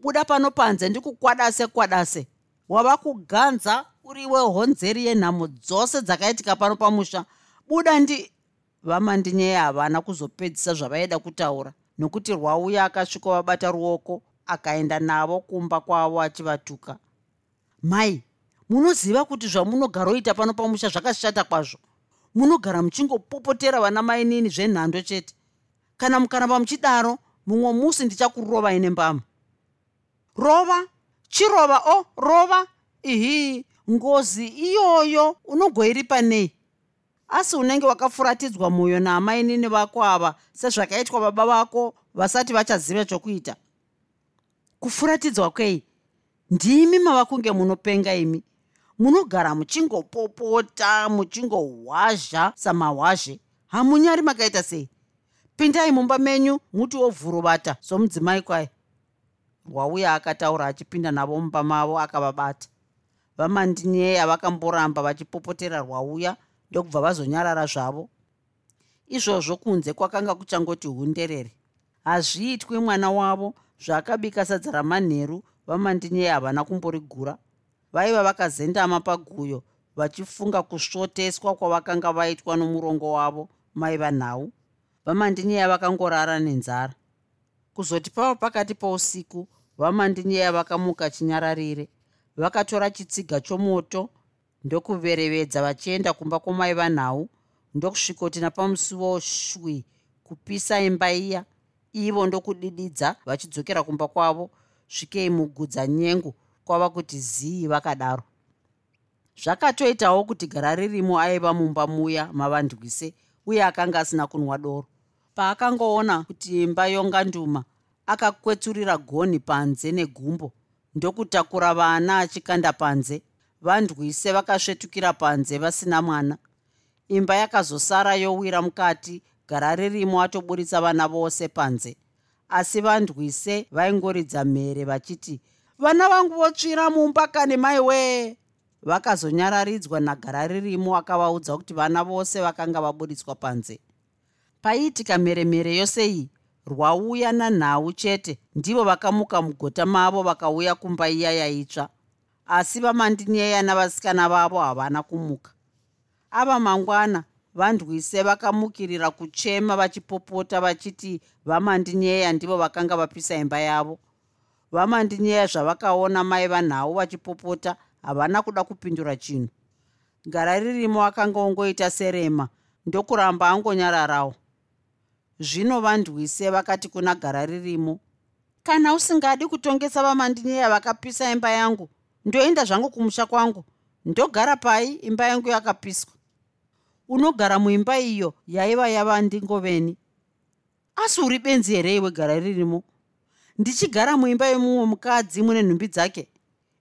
Buda pano panze ndikukwadase kwadase wava kuganza uriwe honzeri yenhamo dzose dzakaitika pano pamusha. Buda ndi vamandinyeya havana kuzopedzisa zvavaida kutaura. Nokuti rwauya akasvikovabata ruoko akaenda navo kumba kwavo achivatuka. Mai munoziva kuti zvamunogaroita pano pamusha zvakashata kwazvo? Munogara muchingopopotera vana mainini zvenhando chete? Kana mukaramba muchidaro mumwe musi ndichakurovai nembama rova chirova o rova. Ihi ngozi iyoyo unogoiripa nei? Asi unenge wakafuratidzwa mwoyo naamainini vako ava sezvakaitwa baba vako vasati vachaziva chokuita kufuratidzwa kwei? Ndimi mava kunge munopenga imi? Munogara muchingopopota muchingohwazha samahwazhe? Hamunyari makaita sei? Pindai mumba menyu mutiwo vhurovata somudzimai kwai rwauya akataura achipinda navo mumba mavo akavabata. Vamandinyeya vakamboramba vachipopotera rwauya ndokubva vazonyarara zvavo. Izvozvo kunze kwakanga kuchangoti hunderere. Hazviitwi mwana wavo zvaakabika sadza ramanheru vamandinyeya havana kumborigura. Vaiva vakazendama paguyo vachifunga kusvoteswa kwavakanga vaitwa nomurongo wavo maiva nhau vamandinyeya vakangorara nenzara. Kuzoti pava pakati pousiku vamandinyeya vakamuka chinyararire. Vakatora chitsiga chomoto ndokuverevedza vachienda kumba kwomaiva nhau ndokusvikoti napamusuwo shwi kupisa imba iya ivo ndokudididza vachidzokera kumba kwavo svikei mugudza nyengu kwava kuti zii vakadaro. Zvakatoitawo kuti gara ririmo aiva mumba muya mavandwise uye akanga asina kunwa doro. Paakangoona kuti imba yonganduma akakwetsurira gonhi panze negumbo ndokutakura vana achikanda panze vandwise vakasvetukira panze vasina mwana. Imba yakazosara yowira mukati gara ririmo atoburitsa vana vose panze. Asi vandwise vaingoridza mhere vachiti vana vangu votsvira mumba kane mai wee vakazonyararidzwa nagara ririmo akavaudza kuti vana vose vakanga vaburitswa panze. Paiitika mheremhere yose iyi rwauya nanhau chete ndivo vakamuka mugota mavo vakauya kumba iya yaitsva. Asi vamandinyeya navasikana vavo havana kumuka. Ava mangwana vandwise vakamukirira kuchema vachipopota vachiti vamandinyeya ndivo vakanga vapisa imba yavo. Vamandinyeya zvavakaona mai vanhau vachipopota havana kuda kupindura chinhu. Gara ririmo akanga ongoita serema ndokuramba angonyararawo. Zvino vandwise vakati kuna gara ririmo kana usingadi kutongesa vamandinyeya vakapisa imba yangu ndoenda zvangu kumusha kwangu. Ndogara pai imba yangu yakapiswa unogara muimba iyo yaiva yava ndingoveni asi uri benzi here iwe gara ririmo? Ndichigara muimba yemumwe mukadzi mune nhumbi dzake?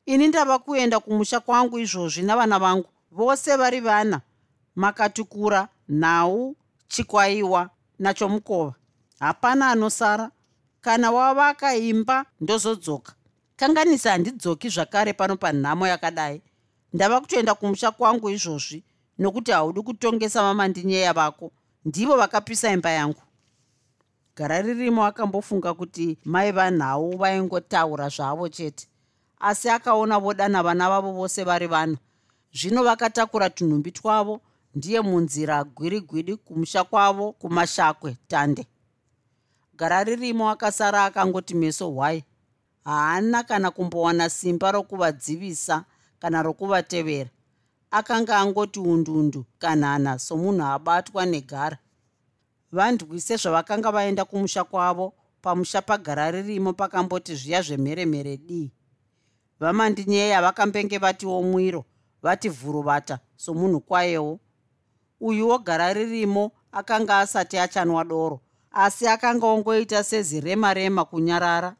Ini ndava kuenda kumusha kwangu izvozvi navana vangu vose vari vana. Makatukura nhau chikwaiwa nachomukova. Hapana anosara. Kana wavaka imba ndozodzoka kanganisa handidzoki zvakare pano panhamo yakadai. Ndava kutoenda kumusha kwangu izvozvi nokuti haudi kutongesa mamandinyeya vako ndivo vakapisa imba yangu. Gara ririmo akambofunga kuti mai vanhau vaingotaura zvavo chete. Asi akaona vodana vana vavo vose vari vana. Zvino vakatakura tunhumbi twavo ndiye munzira gwirigwiri kumusha kwavo kumashakwe tande. Gara ririmo akasara akangoti meso hwai haana kana kumbowana simba rokuvadzivisa kana rokuvatevera akanga angoti undundu kanhana somunhu abatwa negara. Vandwise zvavakanga vaenda kumusha kwavo pamusha pagara ririmo pakamboti zviya zvemheremhere dii? Vamandinyeya vakambenge vatiwo mwiro vati vhuruvata somunhu kwayewo? Uyuwo gara ririmo akanga asati achanwa doro asi akanga ongoita sezirema rema kunyarara.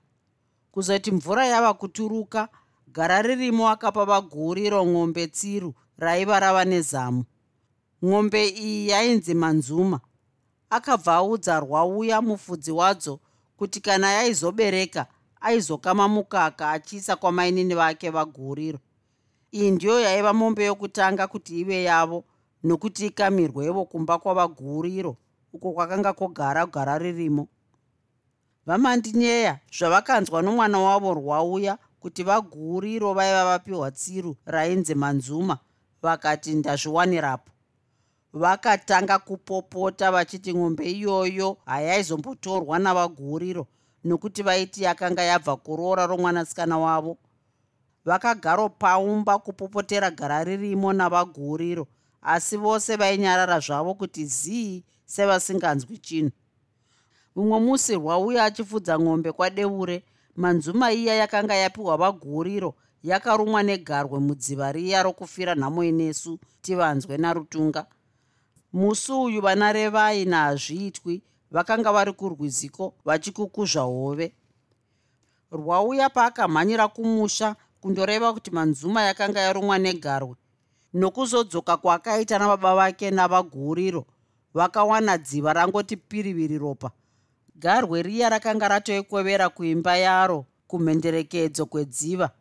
Kuzoti mvura yava kuturuka gara ririmo akapa vaguriro ng'ombe tsiru raiva rava nezamu. Ng'ombe iyi yainzi manzuma. Akabva audza rwauya mufudzi wadzo kuti kana yaizobereka aizokama mukaka achiisa kwamainini vake vaguriro. Iyi ndiyo yaiva mombe yokutanga kuti ive yavo nokuti ikamirwevo kumba kwavaguriro uko kwakanga kogara gara ririmo. Vamandinyeya zvavakanzwa nomwana wavo rwauya kuti vaguriro vaiva vapiwa tsiru rainzi manzuma vakati ndazviwanirapo. Vakatanga kupopota vachiti ng'ombe iyoyo hayaizombotorwa navaguriro nokuti vaiti yakanga yabva kuroora romwanasikana wavo. Vakagaro paumba kupopotera gara ririmo navaguriro asi vose vainyarara zvavo kuti zii sevasinganzwi chinhu. Mumwe musi rwauya achifudza ng'ombe kwadeure manzuma iya yakanga yapiwa vaguriro yakarumwa negarwe mudziva riya rokufira nhamo inesu tivanzwe narutunga. Musi uyu vana revai nahazviitwi vakanga vari kurwiziko vachikukuzva hove. Rwauya paakamhanyira kumusha kundoreva kuti manzuma yakanga yarumwa negarwe nokuzodzoka kwaakaita nababa vake navaguriro vakawana dziva rangoti piriviri ropa. Garwe riya rakanga ratoikwevera kuimba yaro kumhenderekedzo kwedziva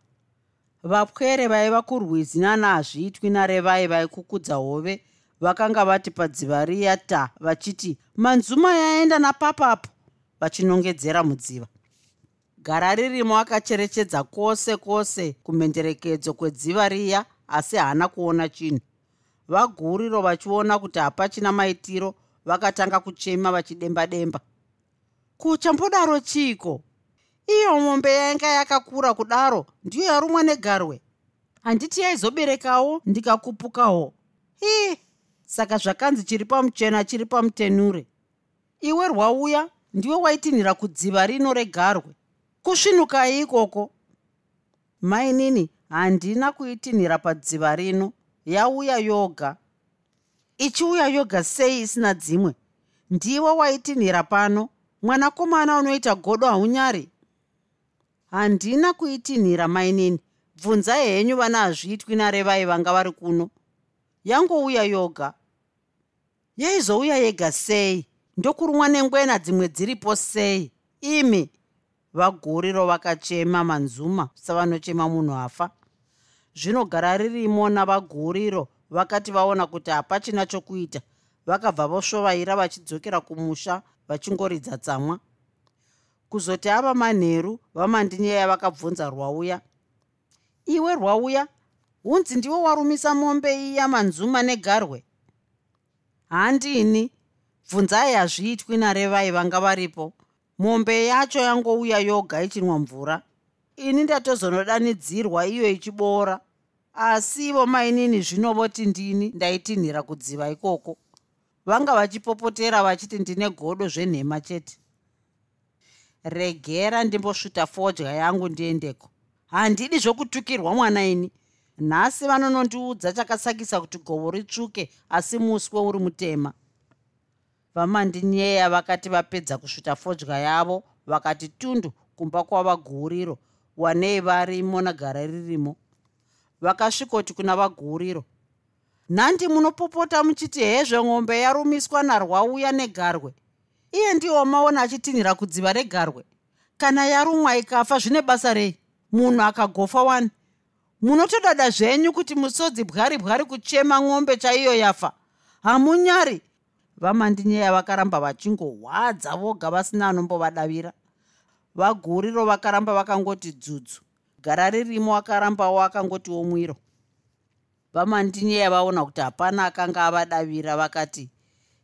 vapwere vaiva kurwizi nana hazviitwi narevai vaikukudza hove vakanga vati padziva riya ta vachiti manzuma yaenda napapapo vachinongedzera mudziva. Gara ririmo akacherechedza kwose kwose kumhenderekedzo kwedziva riya asi haana kuona chinhu. Vaguriro vachiona kuti hapachina maitiro vakatanga kuchema vachidemba demba kuchambodaro chiiko iyo mombe yainga yakakura kudaro ndiyo yarumwa negarwe. Handiti yaizoberekawo ndikakupukawo. Ii saka zvakanzi chiri pamuchena chiri pamutenure. Iwe rwauya ndiwe waitinhira kudziva rino regarwe. Kusvinukai ikoko. Mainini handina kuitinhira padziva rino. Yauya yoga. Ichiuya yoga sei isina dzimwe? Ndiwe waitinhira pano. Mwanakomana unoita godo haunyari handina kuitinhira mainini bvunzai henyu vana hazviitwi narevai vanga vari kuno. Yangouya yoga. Yaizouya yega sei? Ndokurumwa nengwena dzimwe dziripo sei? Imi vaguriro vakachema manzuma savanochema munhu afa. Zvinogara ririmo navaguriro vakati vaona kuti hapachina chokuita vakabva vosvovaira vachidzokera kumusha vachingoridza tsamwa kuzoti ava manheru vamandinyeya vakabvunza rwauya. Iwe rwauya hunzi ndiwe warumisa mombe iya manzuma negarwe? Handini bvunzai hazviitwi narevai vanga varipo. Mombe yacho yangouya yoga ichinwa mvura. Ini ndatozonodanidzirwa iyo ichiboora asi ivo mainini zvinovoti ndini ndaitinhira kudziva ikoko. Vanga vachipopotera vachiti ndine godo zvenhema chete regera ndimbosvuta fodya yangu ndiendeko. Handidi zvokutukirwa mwana ini. Nhasi vanonondiudza chakasakisa kuti govo ritsvuke asi muswe uri mutema. Vamandinyeya vakati vapedza kusvuta fodya yavo vakati tundu kumba kwavaguriro wanei varimo nagara ririmo? Vakasvikoti kuna vaguriro nhandi munopopota muchiti hezve ng'ombe yarumiswa narwauya negarwe iye ndiwo maona achitinhira kudziva regarwe. Kana yarumwa ikafa zvine basa rei? Munhu akagofa wani? Munotodada zvenyu kuti musodzi bwari bwari kuchema ng'ombe chaiyo yafa? Hamunyari. Vamandinyeya vakaramba vachingohwadza voga vasina anombovadavira. Vaguriro vakaramba vakangoti dzudzu. Gara ririmo akarambawo akangotiwo mwiro. Vamandinyeya vaona kuti hapana akanga avadavira vakati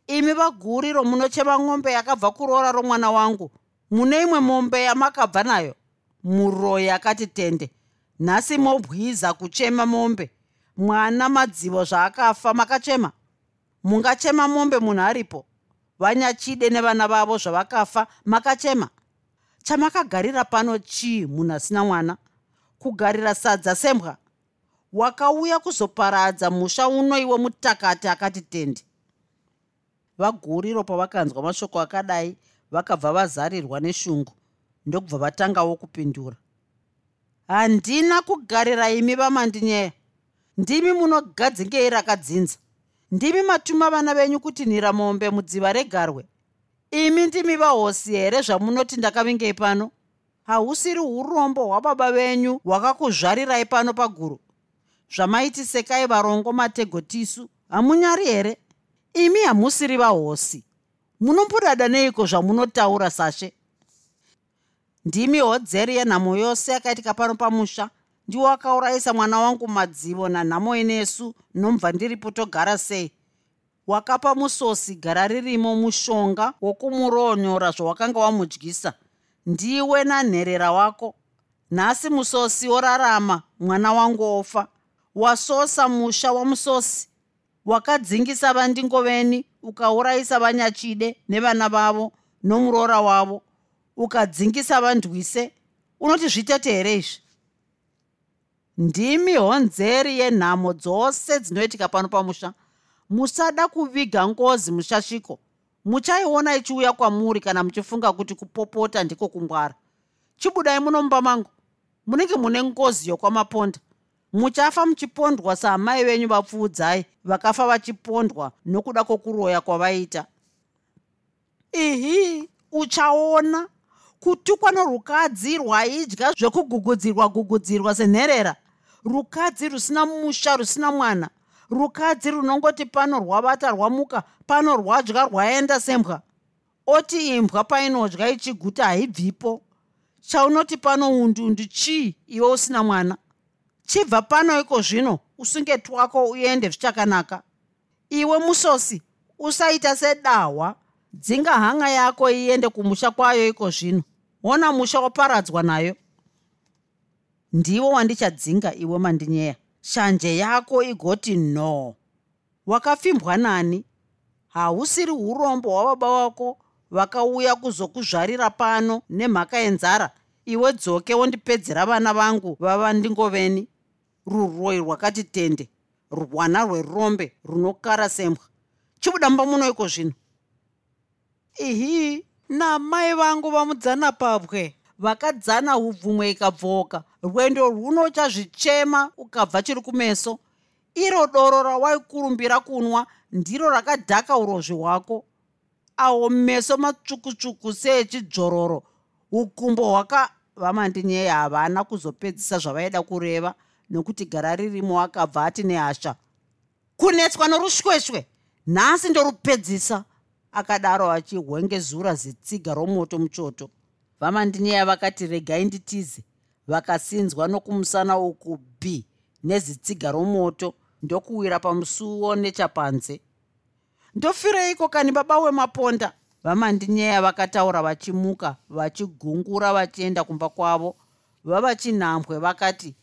imi vaguriro munochema ng'ombe yakabva kuroora romwana wangu. Mune imwe mombe yamakabva nayo. Muroyi akati tende. Nhasi mobwiza kuchema mombe. Mwana madzivo zvaakafa makachema. Mungachema mombe munhu aripo. Vanyachide nevana vavo zvavakafa makachema. Chamakagarira pano chii munhu asina mwana? Kugarira sadza sembwa. Wakauya kuzoparadza musha uno iwe mutakati akati tende vaguriro pavakanzwa mashoko akadai vakabva vazarirwa neshungu ndokubva vatangawo kupindura. Handina kugarira imi vamandinyeya. Ndimi munogadzingei rakadzinza. Ndimi matuma vana venyu kutinhira mombe mudziva regarwe. Imi ndimi vahosi here zvamunoti ndakavingei pano? Hausiri urombo hwababa venyu hwakakuzvarirai pano paguru. Zvamaitisekai varongo mategotisu hamunyari here imi hamusiri vahosi. Munombodada neiko zvamunotaura sashe? Ndimi hodzeri yenhamo yose yakaitika pano pamusha. Ndiwo akaurayisa mwana wangu madzivo nanhamo inesu nomubva ndiripo togara sei? Wakapa musosi gara ririmo mushonga wokumuronyora zvawakanga wamudyisa. Ndiwe nanherera wako. Nhasi musosi worarama mwana wangu ofa wasosa musha wamusosi wakadzingisa vandingoveni ukaurayisa vanyachide nevana vavo nomuroora wavo ukadzingisa vandwise unoti zvitete here izvi? Ndimi honzeri yenhamo dzose dzinoitika pano pamusha. Musada kuviga ngozi mushashiko. Muchaiona ichiuya kwamuri kana muchifunga kuti kupopota ndiko kungwara. Chibudai munomba mangu. Munenge mune ngozi yokwamaponda muchafa muchipondwa saamai venyu vapfuudzai vakafa vachipondwa nokuda kwokuroya kwavaita. Ihi uchaona? Kutukwa norukadzi rwaidya zvekugugudzirwa gugudzirwa senherera? Rukadzi rusina musha rusina mwana? Rukadzi runongoti pano rwavata rwamuka pano rwadya rwaenda sembwa? Oti imbwa painodya ichiguta haibvipo? Chaunoti pano undundu chii iwe usina mwana chibva pano iko zvino usunge twako uende zvichakanaka. Iwe musosi usaita sedahwa dzinga hanga yako iende kumusha kwayo iko zvino. Ona musha waparadzwa nayo. Ndiwo wandichadzinga iwe mandinyeya. Shanje yako igoti no. Wakapfimbwa nani? Hausiri urombo hwababa wako vakauya kuzokuzvarira pano nemhaka yenzara. Iwe dzoke wondipedzera vana vangu vava ndingoveni ruroi rwakati tende rwana rwerombe runokara sembwa. Chibudamba munoiko zvino? Ihi namai vangu vamudzana pabwe vakadzana ubvumwe ikabvoka rwendo rwunochazvichema ukabva chiri kumeso. Iro doro rawaikurumbira kunwa ndiro rakadhaka urozvi hwako. Awo meso matsvukutsvuku seechidzvororo ukumbo hwaka vamandinyeya havana kuzopedzisa zvavaida kureva nokuti gara ririmo akabva ati nehasha. Kunetswa norushweshwe nhasi ndorupedzisa akadaro achihwengezura zitsiga romoto muchoto. Vamandinyeya vakati regai nditize. Vakasinzwa nokumusana uku b nezitsiga romoto ndokuwira pamusuwo nechapanze. Ndofireiko kani baba wemaponda? Vamandinyeya vakataura vachimuka vachigungura vachienda kumba kwavo. Vavachinhambwe vakati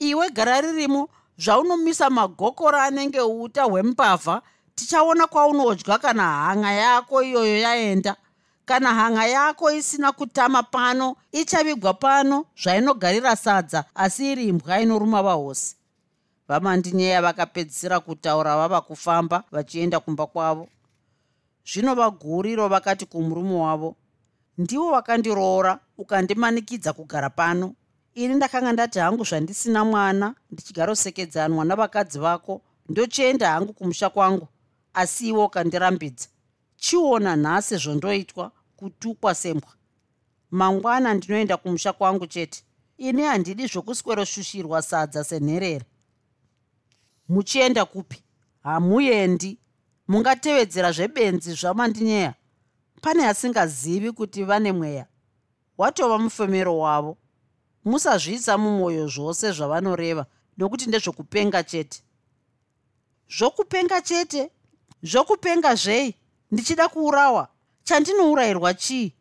iwe gara ririmo zvaunomisa magokora anenge uta hwembavha tichaona kwaunodya kana hanga yako iyoyo yaenda. Kana hanga yako isina kutama pano ichavigwa pano zvainogarira sadza asi iri imbwa inoruma vahosi. Vamandinyeya vakapedzisira kutaura vava kufamba vachienda kumba kwavo. Zvino vaguriro vakati kumurume wavo ndiwo wakandiroora ukandimanikidza kugara pano ini ndakanga ndati hangu zvandisina mwana ndichigarosekedzanwa navakadzi vako ndochienda hangu kumusha kwangu asi iwo ukandirambidza. Chiona nhasi zvondoitwa kutukwa sembwa. Mangwana ndinoenda kumusha kwangu chete. Ini handidi zvokusweroshushirwa sadza senherera muchienda kupi? Hamuendi. Mungatevedzera zvebenzi zvamandinyeya pane asingazivi kuti vane mweya. Watova mufemero wavo musazviisa mumwoyo zvose zvavanoreva nokuti ndezvokupenga chete. Zvokupenga chete zvokupenga zvei? Ndichida kuurawa. Chandinourayirwa chii?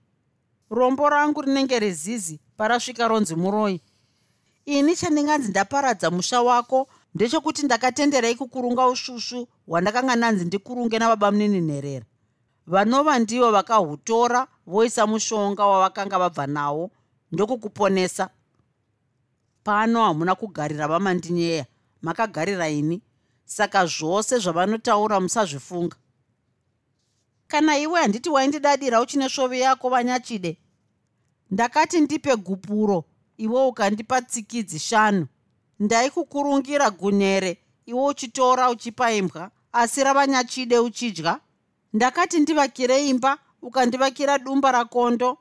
Rombo rangu rinenge rezizi parasvika ronzi muroi. Ini chandinganzi ndaparadza musha wako ndechekuti ndakatenderai kukurunga ushushu hwandakanga nanzi ndikurunge nababa muninhinherera vanova ndivo vakahutora voisa mushonga wavakanga vabva nawo ndokukuponesa pano hamuna kugarira vamandinyeya. Makagarira ini. Saka zvose zvavanotaura musazvifunga. Kana iwe handiti waindidadira uchine svovi yako vanyachide ndakati ndipe gupuro iwe ukandipa tsikidzi shanu. Ndaikukurungira gunere iwe uchitora uchipa imbwa asi ravanyachide uchidya? Ndakati ndivakire imba ukandivakira dumba rakondo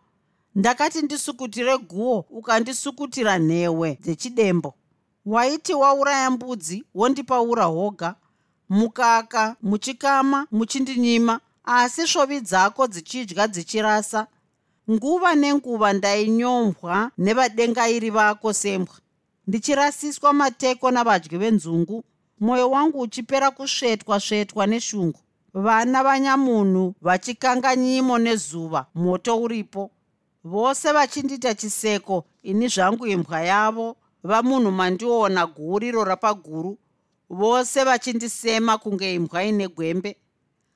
ndakati ndisukutire guo ukandisukutira nhewe dzechidembo. Waiti wauraya mbudzi wondipaura hoga. Mukaka muchikama muchindinyima asi svovi dzako dzichidya dzichirasa. Nguva nenguva ndainyombwa nevadengairi vako sembwa. Ndichirasiswa mateko navadyi venzungu. Mwoyo wangu uchipera kusvetwa svetwa neshungu. Vana vanyamunhu vachikanga nyimo nezuva moto uripo vose vachindita chiseko ini zvangu imbwa yavo vamunhu mandiona guriro rapaguru vose vachindisema kunge imbwa ine gwembe.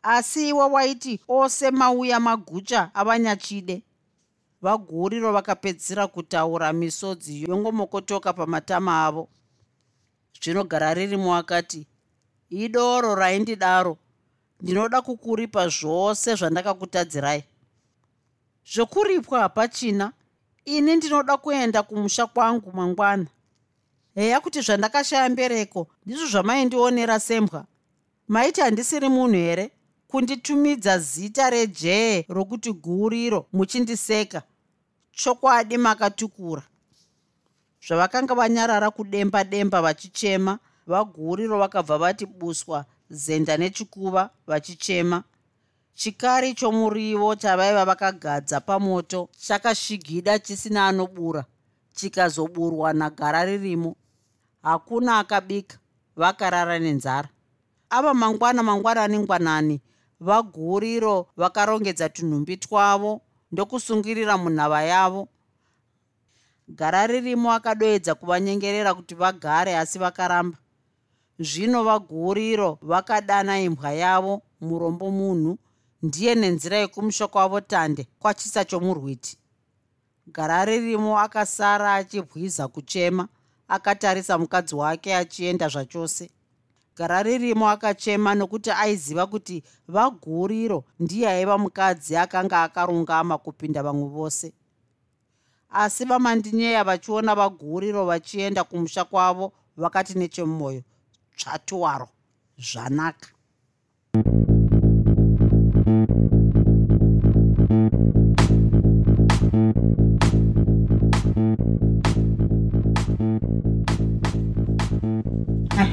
Asi iwe waiti ose mauya magucha avanyachide. Vaguriro vakapedzisira kutaura misodzi yongomokotoka pamatama avo. Zvinogara ririmo akati idoro raindidaro ndinoda kukuripa zvose zvandakakutadzirai zvokuripwa hapachina ini ndinoda kuenda kumusha kwangu mangwana. Heya kuti zvandakashaya mbereko ndizvo zvamaindionera sembwa. Maiti handisiri munhu here? Kunditumidza zita rejee rokuti guuriro muchindiseka. Chokwadi makatukura. Zvavakanga vanyarara kudemba demba vachichema vaguuriro vakabva vati buswa zenda nechikuva vachichema chikari chomurivo chavaiva vakagadza pamoto chakashigida chisina anobura. Chikazoburwa nagara ririmo. Hakuna akabika vakarara nenzara. Ava mangwana mangwanani ngwanani vaguriro vakarongedza tunhumbi twavo ndokusungirira munhava yavo. Gara ririmo akadoedza kuvanyengerera kuti vagare asi vakaramba. Zvino vaguriro vakadana imbwa yavo murombo munhu ndiye nenzira yekumusha kwavo tande kwachisa chomurwiti. Gara ririmo akasara achibwiza kuchema akatarisa mukadzi wake achienda zvachose. Gara ririmo akachema nokuti aiziva kuti vaguriro ndiye aiva mukadzi akanga akarungama kupinda vamwe vose. Asi vamandinyeya vachiona vaguriro vachienda kumusha kwavo vakati nechemumwoyo tsvatuwaro zvanaka. I